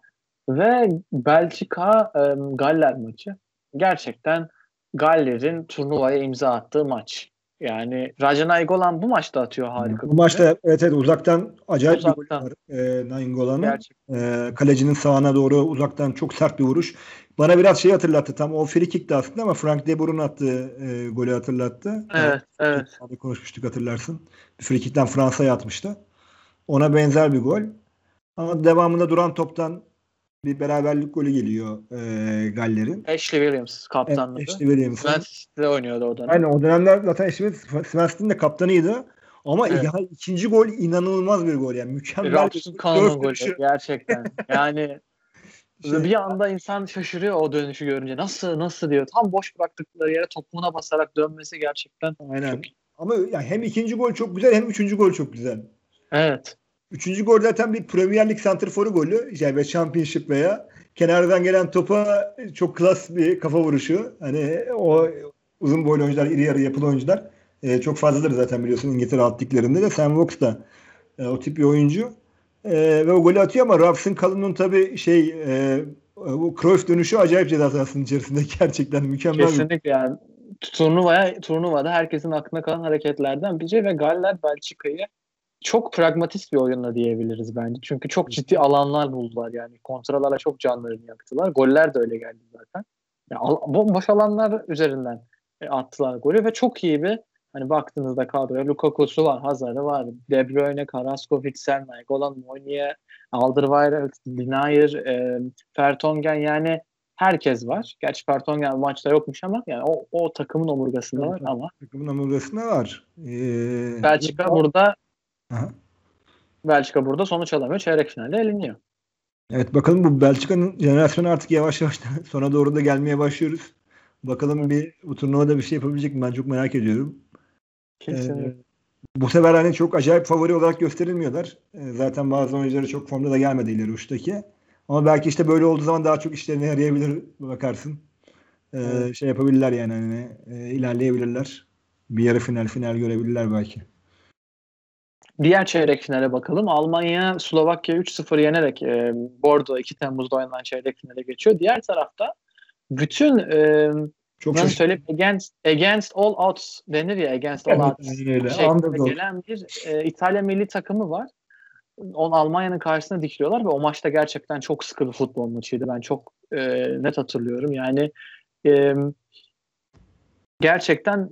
Ve Belçika e, Galler maçı. Gerçekten Galler'in turnuvaya imza attığı maç. Yani Rajan Aygolan bu maçta atıyor harika. Bu maçta evet, evet uzaktan acayip uzaktan. bir gol var e, Nainggolan'ın. E, kalecinin sağına doğru uzaktan çok sert bir vuruş. Bana biraz şey hatırlattı tam o free kick'ti aslında ama Frank De Boer'un attığı e, golü hatırlattı. Evet, yani, evet. Konuşmuştuk hatırlarsın. Free kick'ten Fransa'ya atmıştı. Ona benzer bir gol. Ama devamında duran toptan bir beraberlik golü geliyor e, Galler'in. Ashley Williams kaptanlığı. Ashley Williams. Svensson'de oynuyordu o dönem. Aynen o dönemler zaten Ashley Svensson'ın de kaptanıydı. Ama evet. ya, ikinci gol inanılmaz bir gol yani mükemmel Robson Kaan'ın golü gerçekten. Yani şey, bir anda insan şaşırıyor o dönüşü görünce. Nasıl nasıl diyor. Tam boş bıraktıkları yere topuna basarak dönmesi gerçekten Aynen. çok Ama yani hem ikinci gol çok güzel hem üçüncü gol çok güzel. Evet. Üçüncü gol zaten bir Premier Lig santrforu golü. Yani Championship veya kenardan gelen topa çok klas bir kafa vuruşu. Hani o uzun boylu oyuncular, iri yarı yapılı oyuncular e, çok fazladır zaten biliyorsun İngiltere alt liglerinde de. Sam Vokes da e, o tip bir oyuncu. E, ve o golü atıyor ama Robson Kalın'ın tabii şey e, bu Cruyff dönüşü acayip ceza sahasının içerisinde gerçekten mükemmel. Kesinlikle yani turnuvaya turnuvada herkesin aklına kalan hareketlerden biri ve Galler Belçika'yı çok pragmatist bir oyunla diyebiliriz bence. Çünkü çok ciddi alanlar buldular yani. Kontralarla çok canlarını yaktılar. Goller de öyle geldi zaten. Yani bomboş alanlar üzerinden e, attılar golü ve çok iyi bir Hani baktığınızda kadroya Lukaku'su var, Hazard'ı var, De Bruyne, Carrasco, Witsel, Nainggolan, Mounier, Alderweireld, Dinayer, e, Fertongen yani herkes var. Gerçi Fertongen maçta yokmuş ama yani o, o takımın omurgasında var ama Takımın omurgasında var. Ee, Belçika burada Aha. Belçika burada sonuç alamıyor. Çeyrek finalde eleniyor. Evet bakalım bu Belçika'nın jenerasyonu artık yavaş yavaş sona doğru da gelmeye başlıyoruz. Bakalım bir bu turnuvada bir şey yapabilecek mi? Ben çok merak ediyorum. Kesinlikle. Ee, bu sefer hani çok acayip favori olarak gösterilmiyorlar. Ee, zaten bazı oyuncuları çok formda da gelmedi ileri uçtaki. Ama belki işte böyle olduğu zaman daha çok işlerine yarayabilir bakarsın. Ee, Evet. Şey yapabilirler yani hani e, ilerleyebilirler. Bir yarı final final görebilirler belki. Diğer çeyrek finale bakalım. Almanya Slovakya 3-0 yenerek e, Bordeaux 2 Temmuz'da oynanan çeyrek finale geçiyor. Diğer tarafta bütün e, Çok şaşırtıcı. söyleyeyim against, against all odds denir ya against all odds şeklinde gelen bir e, İtalya milli takımı var. On Almanya'nın karşısına dikiliyorlar ve o maçta gerçekten çok sıkı bir futbol maçıydı. Ben çok e, net hatırlıyorum. Yani e, gerçekten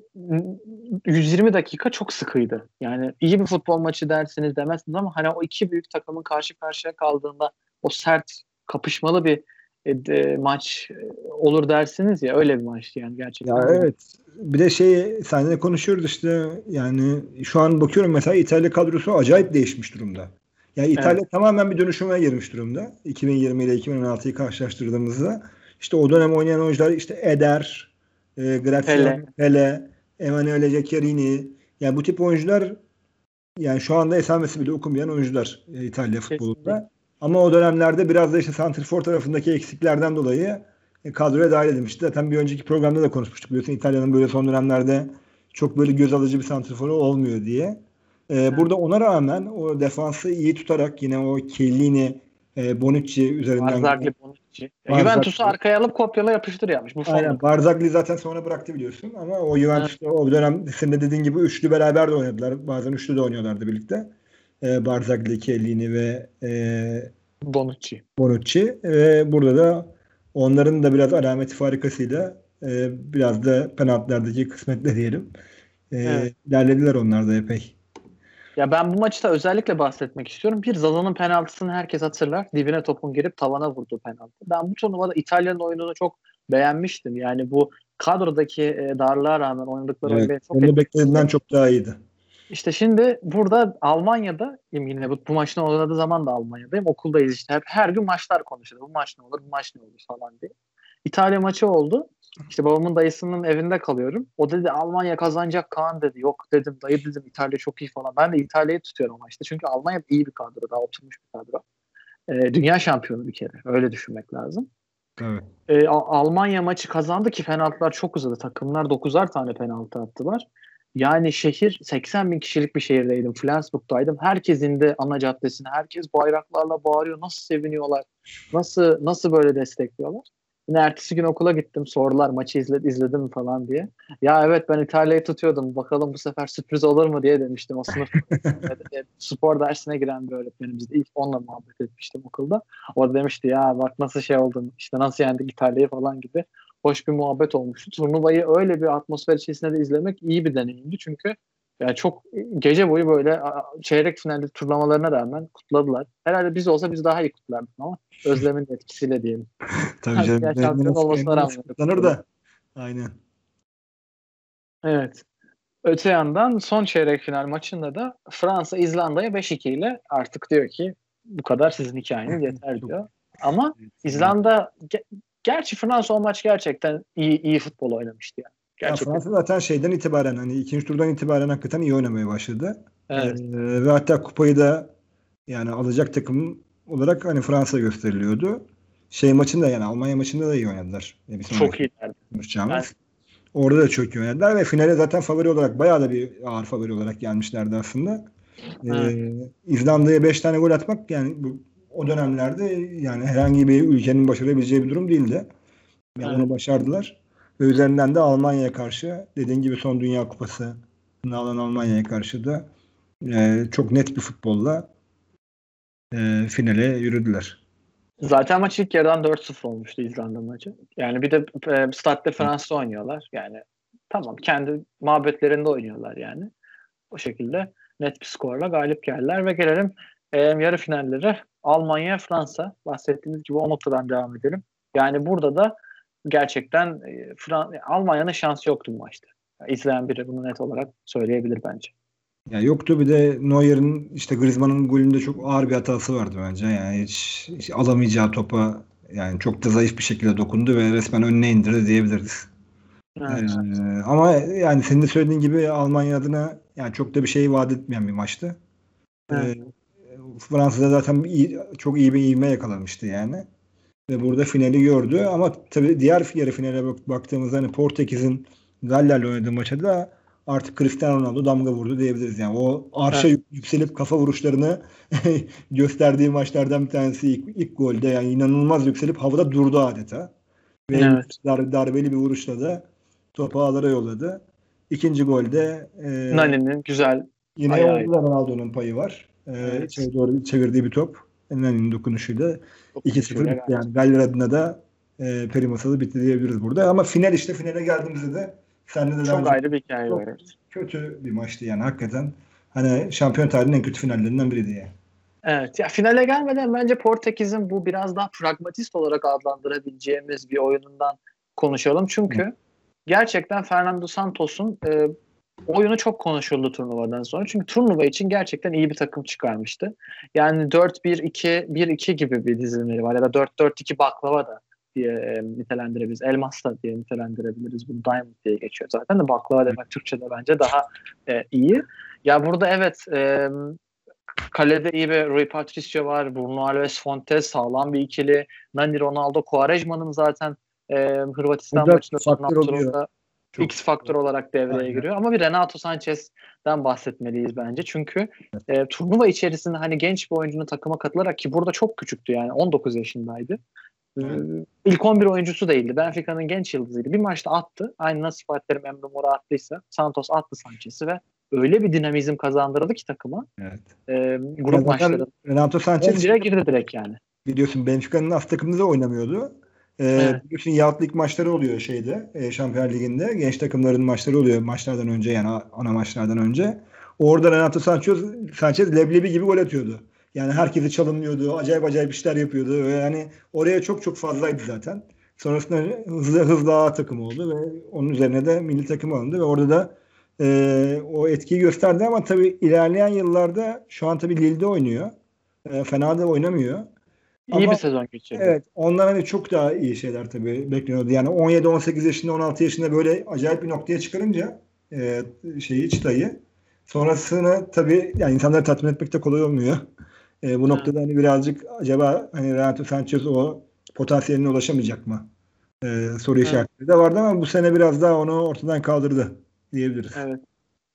120 dakika çok sıkıydı. Yani iyi bir futbol maçı dersiniz demezsiniz ama hani o iki büyük takımın karşı karşıya kaldığında o sert kapışmalı bir e, de, maç e, olur dersiniz ya öyle bir maçtı yani gerçekten. Ya evet. Bir de şey seninle konuşuyoruz işte yani şu an bakıyorum mesela İtalya kadrosu acayip değişmiş durumda. Yani İtalya tamamen bir dönüşüme girmiş durumda. 2020 ile 2016'yı karşılaştırdığımızda işte o dönem oynayan oyuncular işte Eder, e, Graziano Pele. Pele, Emanuele Giacchiarini yani bu tip oyuncular yani şu anda esamesi bile okunmayan oyuncular e, İtalya futbolunda. Kesinlikle. Ama o dönemlerde biraz da işte santrfor tarafındaki eksiklerden dolayı e, kadroya dahil edilmişti. Zaten bir önceki programda da konuşmuştuk. Biliyorsun İtalya'nın böyle son dönemlerde çok böyle göz alıcı bir santrforu olmuyor diye. Ee, burada ona rağmen o defansı iyi tutarak yine o Chiellini, e, Bonucci üzerinden Barzagli, Bonucci. Barzagli. Juventus'u arkaya alıp kopyala yapıştır yapmış. Bu Aynen. Barzagli zaten sonra bıraktı biliyorsun ama o Juventus'ta o dönem senin de dediğin gibi üçlü beraber de oynadılar. Bazen üçlü de oynuyorlardı birlikte. Ee, Barzagli, Chiellini ve e, Bonucci. Bonucci ve burada da onların da biraz alameti farikasıyla e, biraz da penaltılardaki kısmetle diyelim. E, Evet. ilerlediler onlar da epey. Ya ben bu maçta özellikle bahsetmek istiyorum. Bir Zaza'nın penaltısını herkes hatırlar. Dibine topun girip tavana vurduğu penaltı. Ben bu turnuvada İtalya'nın oyununu çok beğenmiştim. Yani bu kadrodaki e, darlığa rağmen oynadıkları oyun Evet, beni çok onu etkiledi. beklediğinden çok daha iyiydi. İşte şimdi burada Almanya'da yine bu, bu maçın oynadığı zaman da Almanya'dayım. Okuldayız işte. Hep her gün maçlar konuşuluyor. Bu maç ne olur, bu maç ne olur falan diye. İtalya maçı oldu. İşte babamın dayısının evinde kalıyorum. O dedi Almanya kazanacak Kaan dedi. Yok dedim dayı dedim İtalya çok iyi falan. Ben de İtalya'yı tutuyorum o maçta. Çünkü Almanya iyi bir kadro. Daha oturmuş bir kadro. Ee, dünya şampiyonu bir kere. Öyle düşünmek lazım. Evet. A- Almanya maçı kazandı ki penaltılar çok uzadı. Takımlar 9'ar tane penaltı attılar. Yani şehir 80 bin kişilik bir şehirdeydim. Flensburg'daydım. Herkesin de ana caddesine herkes bayraklarla bağırıyor. Nasıl seviniyorlar? Nasıl nasıl böyle destekliyorlar? Yine ertesi gün okula gittim. Sordular maçı izled, izledim falan diye. Ya evet ben İtalya'yı tutuyordum. Bakalım bu sefer sürpriz olur mu diye demiştim. O sınıf spor dersine giren bir öğretmenimizdi. İlk onunla muhabbet etmiştim okulda. O da demişti ya bak nasıl şey oldun işte nasıl yendik İtalya'yı falan gibi. Hoş bir muhabbet olmuştu. Turnuvayı öyle bir atmosfer içerisinde de izlemek iyi bir deneyimdi. Çünkü yani çok gece boyu böyle çeyrek finalde turlamalarına rağmen kutladılar. Herhalde biz olsa biz daha iyi kutlardık ama özlemin etkisiyle diyelim. Tabii canım. Ya şampiyon olmasına rağmen. Kutlanır da. Aynen. Evet. Öte yandan son çeyrek final maçında da Fransa İzlanda'ya 5-2 ile artık diyor ki bu kadar sizin hikayeniz yeter diyor. Ama İzlanda ge- gerçi Fransa o maç gerçekten iyi iyi futbol oynamıştı yani. Ya Gerçekten. Fransa zaten şeyden itibaren hani ikinci turdan itibaren hakikaten iyi oynamaya başladı. Evet. Ee, ve hatta kupayı da yani alacak takım olarak hani Fransa gösteriliyordu. Şey maçında yani Almanya maçında da iyi oynadılar. Bir Çok iyilerdi. Evet. Orada da çok iyi oynadılar ve finale zaten favori olarak bayağı da bir ağır favori olarak gelmişlerdi aslında. Ee, Evet. İzlanda'ya 5 tane gol atmak yani bu, o dönemlerde yani herhangi bir ülkenin başarabileceği bir durum değildi. Yani Evet. onu başardılar. Ve üzerinden de Almanya'ya karşı dediğin gibi son Dünya Kupası alan Almanya'ya karşı da e, çok net bir futbolla e, finale yürüdüler. Zaten maç ilk yarıdan 4-0 olmuştu İzlanda maçı. Yani bir de e, Stade de France'da oynuyorlar. Yani tamam kendi muhabbetlerinde oynuyorlar yani. O şekilde net bir skorla galip geldiler ve gelelim e, yarı finallere. Almanya, Fransa. Bahsettiğimiz gibi o noktadan devam edelim. Yani burada da gerçekten e, Fran- Almanya'nın şansı yoktu bu maçta. Yani izleyen biri bunu net olarak söyleyebilir bence. Ya yoktu bir de Neuer'in işte Griezmann'ın golünde çok ağır bir hatası vardı bence. Yani hiç, hiç alamayacağı topa yani çok da zayıf bir şekilde dokundu ve resmen önüne indirdi diyebiliriz. Evet. Ee, ama yani senin de söylediğin gibi Almanya adına yani çok da bir şey vaat etmeyen bir maçtı. Evet. Ee, Fransa'da zaten iyi, çok iyi bir ivme yakalamıştı yani. Ve burada finali gördü ama tabii diğer yarı finale bak- baktığımızda hani Portekiz'in Galler'le oynadığı maçta da artık Cristiano Ronaldo damga vurdu diyebiliriz. Yani o arşa Evet. yükselip kafa vuruşlarını gösterdiği maçlardan bir tanesi ilk, ilk golde yani inanılmaz yükselip havada durdu adeta. Ve Evet. dar, darbeli bir vuruşla da topu ağlara yolladı. İkinci golde e, Nani'nin güzel Yine orada da Ronaldo'nun payı var. Ee, Evet. doğru çevirdiği bir top. Nani'nin dokunuşuyla 2-0 Şöyle bitti. Yani Galler adına da e, peri masalı bitti diyebiliriz burada. Ama final işte finale geldiğimizde de senle de daha çok ayrı bir hikaye Çok- var. kötü bir maçtı yani hakikaten. Hani şampiyon tarihinin en kötü finallerinden biriydi yani. Evet. Ya finale gelmeden bence Portekiz'in bu biraz daha pragmatist olarak adlandırabileceğimiz bir oyunundan konuşalım. Çünkü gerçekten Fernando Santos'un e, oyunu çok konuşuldu turnuvadan sonra. Çünkü turnuva için gerçekten iyi bir takım çıkarmıştı. Yani 4-1-2 1-2 gibi bir dizilimleri var ya da 4-4-2 baklava da diye e, nitelendirebiliriz. Elmas da diye nitelendirebiliriz. Bunu Diamond diye geçiyor zaten de baklava demek Türkçe'de bence daha e, iyi. Ya burada evet e, Kalede iyi bir Rui Patricio var. Bruno Alves Fontes sağlam bir ikili. Nani Ronaldo Quaresma'nın zaten e, Hırvatistan Burada maçında son turunda Çok- X faktör olarak devreye Aynen. giriyor. Ama bir Renato Sanchez'den bahsetmeliyiz bence. Çünkü e, turnuva içerisinde hani genç bir oyuncunun takıma katılarak ki burada çok küçüktü yani 19 yaşındaydı. Ee, İlk 11 oyuncusu değildi. Benfica'nın genç yıldızıydı. Bir maçta attı. Aynı nasıl Fatih Terim Emre Mora attıysa Santos attı Sanchez'i ve öyle bir dinamizm kazandırdı ki takıma. Evet. E, grup Zaten maçları Renato Sanchez 11'e girdi direkt yani. biliyorsun Benfica'nın az takımında da oynamıyordu. Ee, Evet. Biliyorsun Yahut Lig maçları oluyor şeyde e, Şampiyonlar Ligi'nde. Genç takımların maçları oluyor maçlardan önce yani ana maçlardan önce. Orada Renato Sanchez, Sanchez leblebi gibi gol atıyordu. Yani herkesi çalımlıyordu. Acayip acayip işler yapıyordu. Ve yani oraya çok çok fazlaydı zaten. Sonrasında hızlı hızlı A takımı oldu ve onun üzerine de milli takım alındı ve orada da e, o etkiyi gösterdi ama tabii ilerleyen yıllarda şu an tabii Lille'de oynuyor. E, fena da oynamıyor. İyi Ama- bir sezon geçirdi. Evet. Ondan hani çok daha iyi şeyler tabii bekleniyordu. Yani 17-18 yaşında 16 yaşında böyle acayip bir noktaya çıkarınca e, şeyi çıtayı sonrasını tabii yani insanları tatmin etmek de kolay olmuyor. E, bu noktada hani birazcık acaba hani Renato Sanchez o potansiyeline ulaşamayacak mı? E, soru işaretleri de vardı ama bu sene biraz daha onu ortadan kaldırdı diyebiliriz. Evet.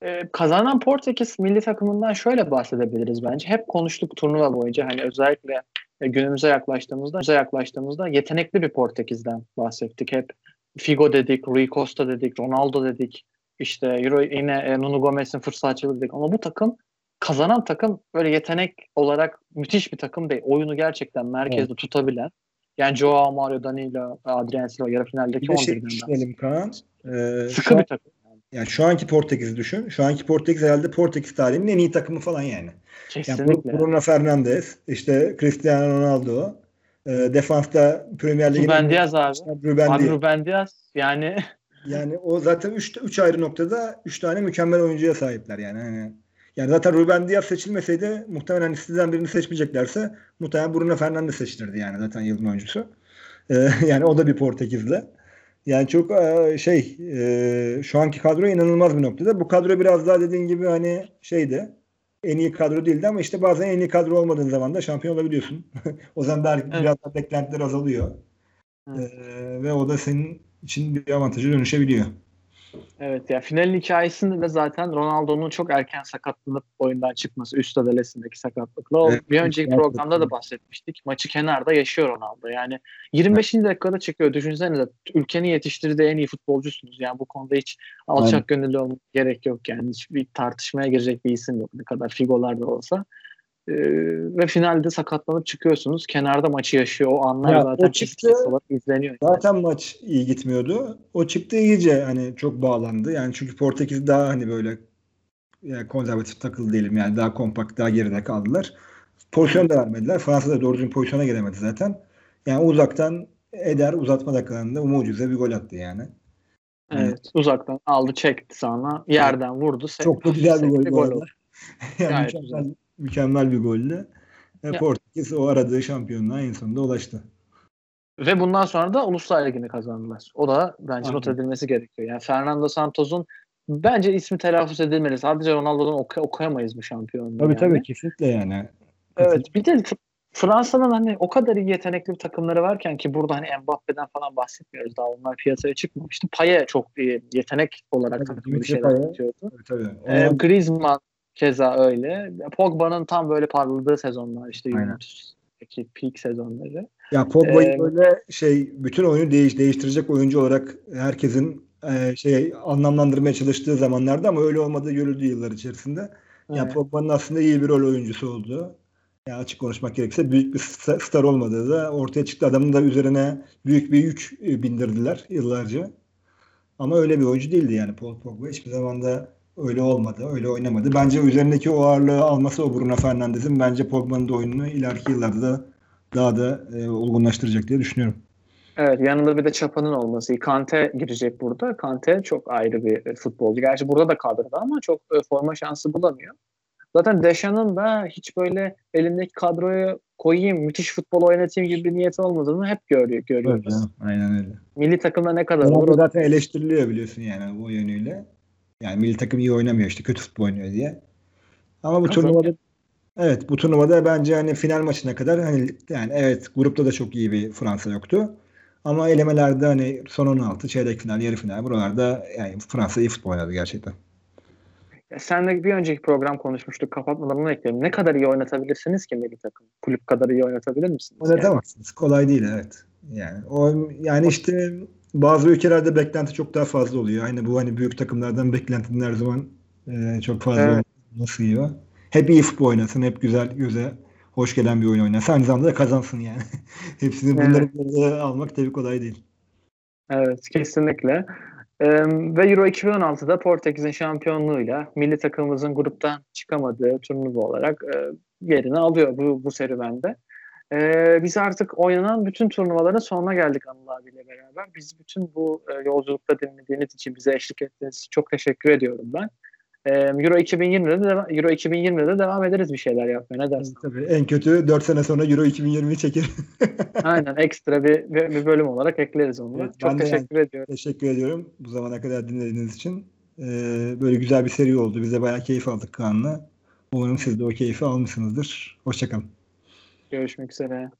Ee, kazanan Portekiz milli takımından şöyle bahsedebiliriz bence. Hep konuştuk turnuva boyunca hani özellikle e, günümüze yaklaştığımızda, günümüze yaklaştığımızda yetenekli bir Portekiz'den bahsettik. Hep Figo dedik, Rui Costa dedik, Ronaldo dedik. İşte Euro, yine e, Nuno Gomez'in fırsatçılığı dedik. Ama bu takım kazanan takım böyle yetenek olarak müthiş bir takım değil. Oyunu gerçekten merkezde tutabilen. Yani Joao Mario, Danilo, Adrian Silva yarı finaldeki Bir de şey 11'den düşünelim Kaan. E, Sıkı bir takım. Yani şu anki Portekiz'i düşün. Şu anki Portekiz herhalde Portekiz tarihinin en iyi takımı falan yani. Yani Kesinlikle. Bruno Fernandes, işte Cristiano Ronaldo, e, defansta Premier Lig'in Ruben Diaz abi. Ruben Abi Diaz. Ruben Diaz yani Yani o zaten 3 3 ayrı noktada 3 tane mükemmel oyuncuya sahipler yani. Hani yani zaten Ruben Diaz seçilmeseydi muhtemelen sizden birini seçmeyeceklerse muhtemelen Bruno Fernandes seçilirdi yani zaten yılın oyuncusu. E, yani o da bir Portekizli. Yani çok e, şey e, şu anki kadro inanılmaz bir noktada. Bu kadro biraz daha dediğin gibi hani şeydi en iyi kadro değildi ama işte bazen en iyi kadro olmadığın zaman da şampiyon olabiliyorsun. o zaman belki Evet. biraz daha beklentiler azalıyor. Evet. Ee, ve o da senin için bir avantaja dönüşebiliyor. Evet ya finalin hikayesinde de zaten Ronaldo'nun çok erken sakatlanıp oyundan çıkması üst adalesindeki sakatlıkla. O Evet, bir önceki evet. programda da bahsetmiştik. Maçı kenarda yaşıyor Ronaldo. Yani 25. dakikada çıkıyor. Düşünsenize ülkenin yetiştirdiği en iyi futbolcusunuz. Yani bu konuda hiç alçak gönüllü olmak gerek yok. Yani hiçbir tartışmaya girecek bir isim yok. Ne kadar figolar da olsa. Ee, ve finalde sakatlanıp çıkıyorsunuz. Kenarda maçı yaşıyor. O anlar Ya, zaten o çıktı. izleniyor. Zaten maç iyi gitmiyordu. O çıktı iyice hani çok bağlandı. Yani çünkü Portekiz daha hani böyle yani konservatif takıldı diyelim yani daha kompakt daha geride kaldılar. Pozisyon da vermediler. Fransa da doğru düzgün pozisyona gelemedi zaten. Yani uzaktan Eder uzatma dakikalarında o mucize bir gol attı yani. Evet. Uzaktan aldı çekti sana. Yerden vurdu. sek- Çok da güzel bir gol arada. oldu. yani Gayet mükemmel, mükemmel bir golle. Ya. Portekiz o aradığı şampiyonluğa en sonunda ulaştı. Ve bundan sonra da Uluslar Ligi'ni kazandılar. O da bence not Aynen. edilmesi gerekiyor. Yani Fernando Santos'un bence ismi telaffuz edilmeli. Sadece Ronaldo'dan oku- okuyamayız bu şampiyonluğu. Tabii yani. tabii kesinlikle yani. Evet. Bir de Fransa'nın hani o kadar iyi yetenekli bir takımları varken ki burada hani Mbappe'den falan bahsetmiyoruz daha onlar piyasaya çıkmamıştı. Paye çok iyi yetenek olarak Tabii, takımı bir şeyler yapıyordu. Tabii, tabii. Ee, Griezmann keza öyle. Pogba'nın tam böyle parladığı sezonlar işte. Juventus'taki peak sezonları. Ya Pogba'yı Ee, böyle şey bütün oyunu değiş değiştirecek oyuncu olarak herkesin e, şey anlamlandırmaya çalıştığı zamanlarda ama öyle olmadığı görüldü yıllar içerisinde. Ya Evet. Pogba'nın aslında iyi bir rol oyuncusu olduğu. Ya açık konuşmak gerekirse büyük bir sta- star olmadığı da ortaya çıktı. Adamın da üzerine büyük bir yük e, bindirdiler yıllarca. Ama öyle bir oyuncu değildi yani Paul Pogba. Hiçbir zaman da öyle olmadı, öyle oynamadı. Bence üzerindeki o ağırlığı alması o Bruno Fernandes'in bence Pogba'nın da oyununu ileriki yıllarda da daha da e, olgunlaştıracak diye düşünüyorum. Evet yanında bir de Çapa'nın olması. Kante girecek burada. Kante çok ayrı bir e, futbolcu. Gerçi burada da kadroda ama çok e, forma şansı bulamıyor. Zaten Deschamps da hiç böyle elindeki kadroyu koyayım, müthiş futbol oynatayım gibi bir niyeti olmadığını hep görüyor, görüyoruz. Aynen öyle. Milli takımda ne kadar olur? zaten eleştiriliyor biliyorsun yani o yönüyle. Yani milli takım iyi oynamıyor işte kötü futbol oynuyor diye. Ama bu turnuvada evet bu turnuvada bence hani final maçına kadar hani yani evet grupta da çok iyi bir Fransa yoktu. Ama elemelerde hani son 16, çeyrek final, yarı final buralarda yani Fransa iyi futbol oynadı gerçekten. Ya Senle bir önceki program konuşmuştuk. Kapatmadan bunu ekleyelim. Ne kadar iyi oynatabilirsiniz ki milli takım? Kulüp kadar iyi oynatabilir misiniz? Yani? Oynatamazsınız. Kolay değil evet. Yani o yani işte bazı ülkelerde beklenti çok daha fazla oluyor. Aynı bu hani büyük takımlardan beklentinin her zaman e, çok fazla Evet. olması iyi. Hep iyi futbol oynasın, hep güzel, göze hoş gelen bir oyun oynasın. Aynı zamanda da kazansın yani. Hepsini bunları arada almak tabii kolay değil. Evet kesinlikle. Ee, ve Euro 2016'da Portekiz'in şampiyonluğuyla milli takımımızın gruptan çıkamadığı turnuva olarak e, yerini alıyor bu, bu serüvende. Ee, biz artık oynanan bütün turnuvaların sonuna geldik Anıl abiyle beraber. Biz bütün bu e, yolculukta dinlediğiniz için, bize eşlik ettiğiniz için çok teşekkür ediyorum ben. Ee, Euro 2020'de de, Euro 2020'de devam ederiz bir şeyler yapmaya. Ne dersin? Tabii en kötü 4 sene sonra Euro 2020'yi çeker. Aynen ekstra bir, bir, bir bölüm olarak ekleriz onu. Evet, çok teşekkür ediyorum. Teşekkür ediyorum bu zamana kadar dinlediğiniz için. Ee, böyle güzel bir seri oldu. Biz de bayağı keyif aldık Kaan'la. Umarım siz de o keyfi almışsınızdır. Hoşçakalın. Görüşmek üzere.